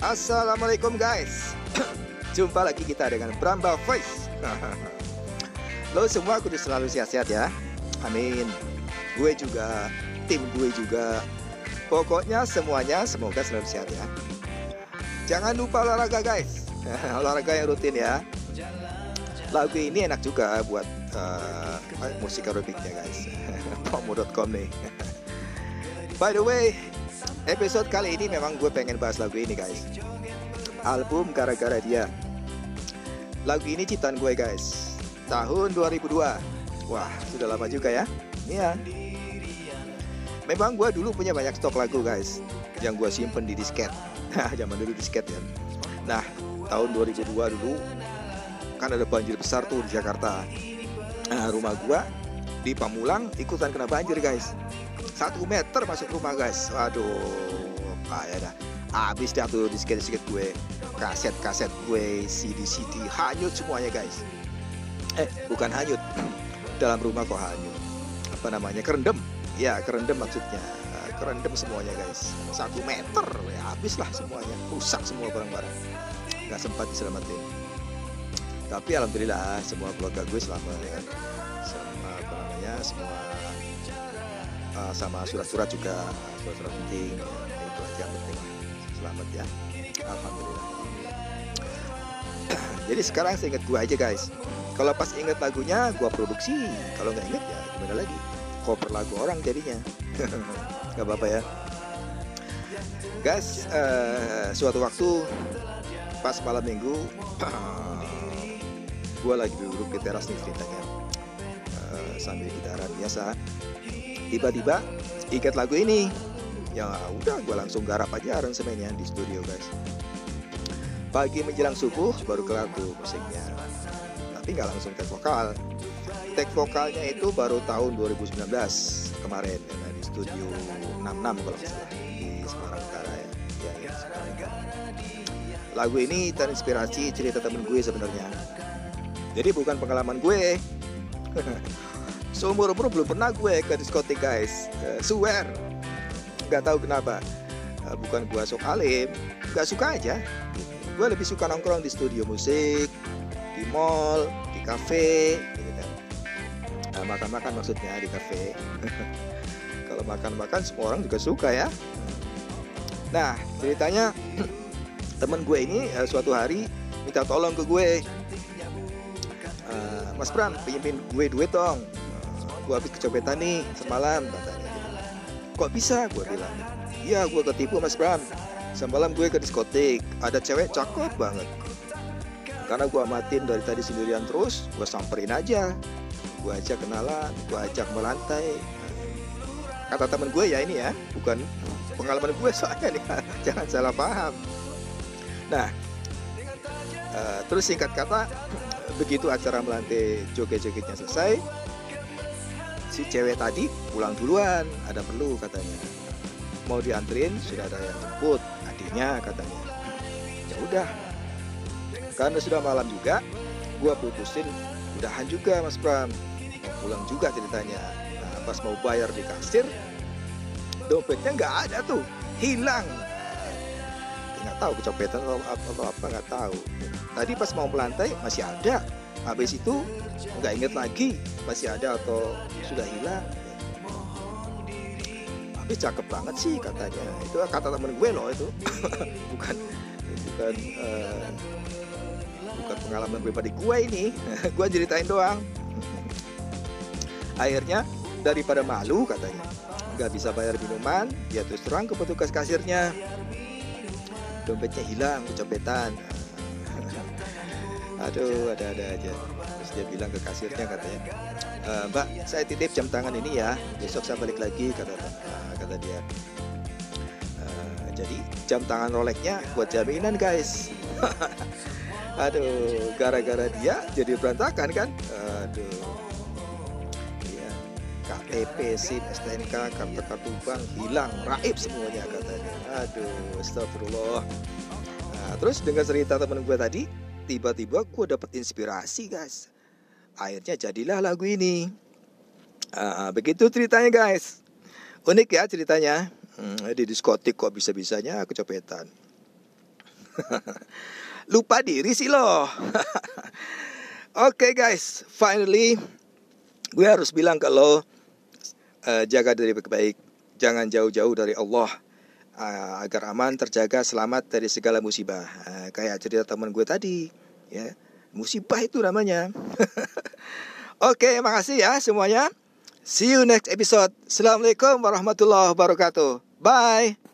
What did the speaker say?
Assalamualaikum guys. Jumpa lagi kita dengan Bramba Voice. Lo semua kudu selalu sehat-sehat ya. Amin. Gue juga Tim gue juga. Pokoknya semuanya semoga selalu sehat ya. Jangan lupa olahraga guys. Olahraga yang rutin ya. Lagu ini enak juga buat uh, musik aerobiknya guys. Pomo.com nih. By the way Episode kali ini memang gue pengen bahas lagu ini guys. Album gara-gara dia. Lagu ini ciptaan gue guys. Tahun 2002 Wah sudah lama juga ya. Iya. Memang gue dulu punya banyak stok lagu guys Yang gue simpen di disket. Zaman dulu disket ya. Nah tahun 2002 dulu Kan ada banjir besar tuh di Jakarta. Nah rumah gue di Pamulang ikutan kena banjir guys satu meter masuk rumah guys. Waduh kayak dah. Habis dah tuh disket-disket gue kaset-kaset gue CD-CD hanyut semuanya guys. Eh bukan hanyut. Dalam rumah kok hanyut. Apa namanya? Kerendam. Ya kerendam maksudnya. Kerendam semuanya guys. Satu meter ya habis lah semuanya. Rusak semua barang-barang. Nggak sempat diselamatin. Tapi alhamdulillah semua keluarga gue selamat ya sama apa namanya semua sama surat-surat juga surat-surat penting ya, itu aja yang penting. Selamat ya. Alhamdulillah. Jadi sekarang saya ingat gue aja guys. Kalau pas inget lagunya gue produksi. Kalau nggak inget ya gimana lagi? Cover lagu orang jadinya. Nggak apa-apa ya. Guys uh, suatu waktu pas malam minggu gue lagi duduk di teras nih ceritanya. Uh, sambil gitaran biasa tiba-tiba ikat lagu ini. Ya udah gue langsung garap aja aransemennya di studio guys. Pagi menjelang subuh baru kelar tuh musiknya. Tapi nggak langsung take vokal. Take vokalnya itu baru tahun 2019 kemarin ya, di studio 66 kalau nggak salah di Semarang Utara ya, ya, ya Semarang. lagu ini terinspirasi cerita temen gue sebenarnya. Jadi bukan pengalaman gue seumur umur belum pernah gue ke diskotik guys. Uh, swear nggak tahu kenapa. Uh, bukan gue sok alim. Nggak suka aja. Gue lebih suka nongkrong di studio musik di mall di kafe gitu kan. Nah, makan-makan maksudnya di kafe. Kalau makan-makan semua orang juga suka ya. Nah ceritanya temen gue ini uh, suatu hari minta tolong ke gue. Uh, Mas Pram pinjemin gue duit dong gue habis kecopetan nih semalam katanya. Kok bisa? Gue bilang. Iya gue ketipu mas Bram semalam gue ke diskotik. Ada cewek cakep banget. Karena gue amatin dari tadi sendirian terus gue samperin aja. Gue ajak kenalan gue ajak melantai. Kata temen gue ya ini ya bukan pengalaman gue soalnya nih jangan salah paham. Nah uh, terus singkat kata begitu acara melantai joget-jogetnya selesai si cewek tadi pulang duluan ada perlu katanya. Mau diantrin sudah ada yang jemput adiknya katanya. Ya udah. Karena sudah malam juga gua putusin udahan juga mas Pram mau pulang juga ceritanya. Nah, pas mau bayar di kasir dompetnya nggak ada tuh. Hilang. Nggak tahu kecopetan atau atau apa nggak tahu. Tadi pas mau melantai masih ada habis itu nggak inget lagi masih ada atau sudah hilang. Tapi cakep banget sih katanya. Itu kata temen gue loh itu. Bukan bukan uh, bukan pengalaman pribadi gue ini. Gue ceritain doang. Akhirnya daripada malu katanya nggak bisa bayar minuman dia terus terang ke petugas kasirnya. Dompetnya hilang kecopetan aduh ada-ada aja. Terus dia bilang ke kasirnya katanya e, mbak saya titip jam tangan ini ya. Besok saya balik lagi kata uh, kata dia. Uh, jadi jam tangan Rolexnya buat jaminan guys. Aduh gara-gara dia jadi berantakan kan? Aduh. Iya. KTP SIM STNK kartu kartu bank hilang raib semuanya katanya aduh astagfirullah. Nah, terus dengan cerita temen gue tadi tiba-tiba gue dapet inspirasi guys. Akhirnya jadilah lagu ini. Uh, begitu ceritanya guys. Unik ya ceritanya. Hmm, di diskotik kok bisa-bisanya kecopetan. Lupa diri sih loh. Oke okay guys, finally gue harus bilang kalau uh, jaga diri baik-baik, jangan jauh-jauh dari Allah uh, agar aman, terjaga, selamat dari segala musibah. Uh, kayak cerita teman gue tadi, ya musibah itu namanya. Oke, makasih ya semuanya. See you next episode. Assalamualaikum warahmatullahi wabarakatuh. Bye.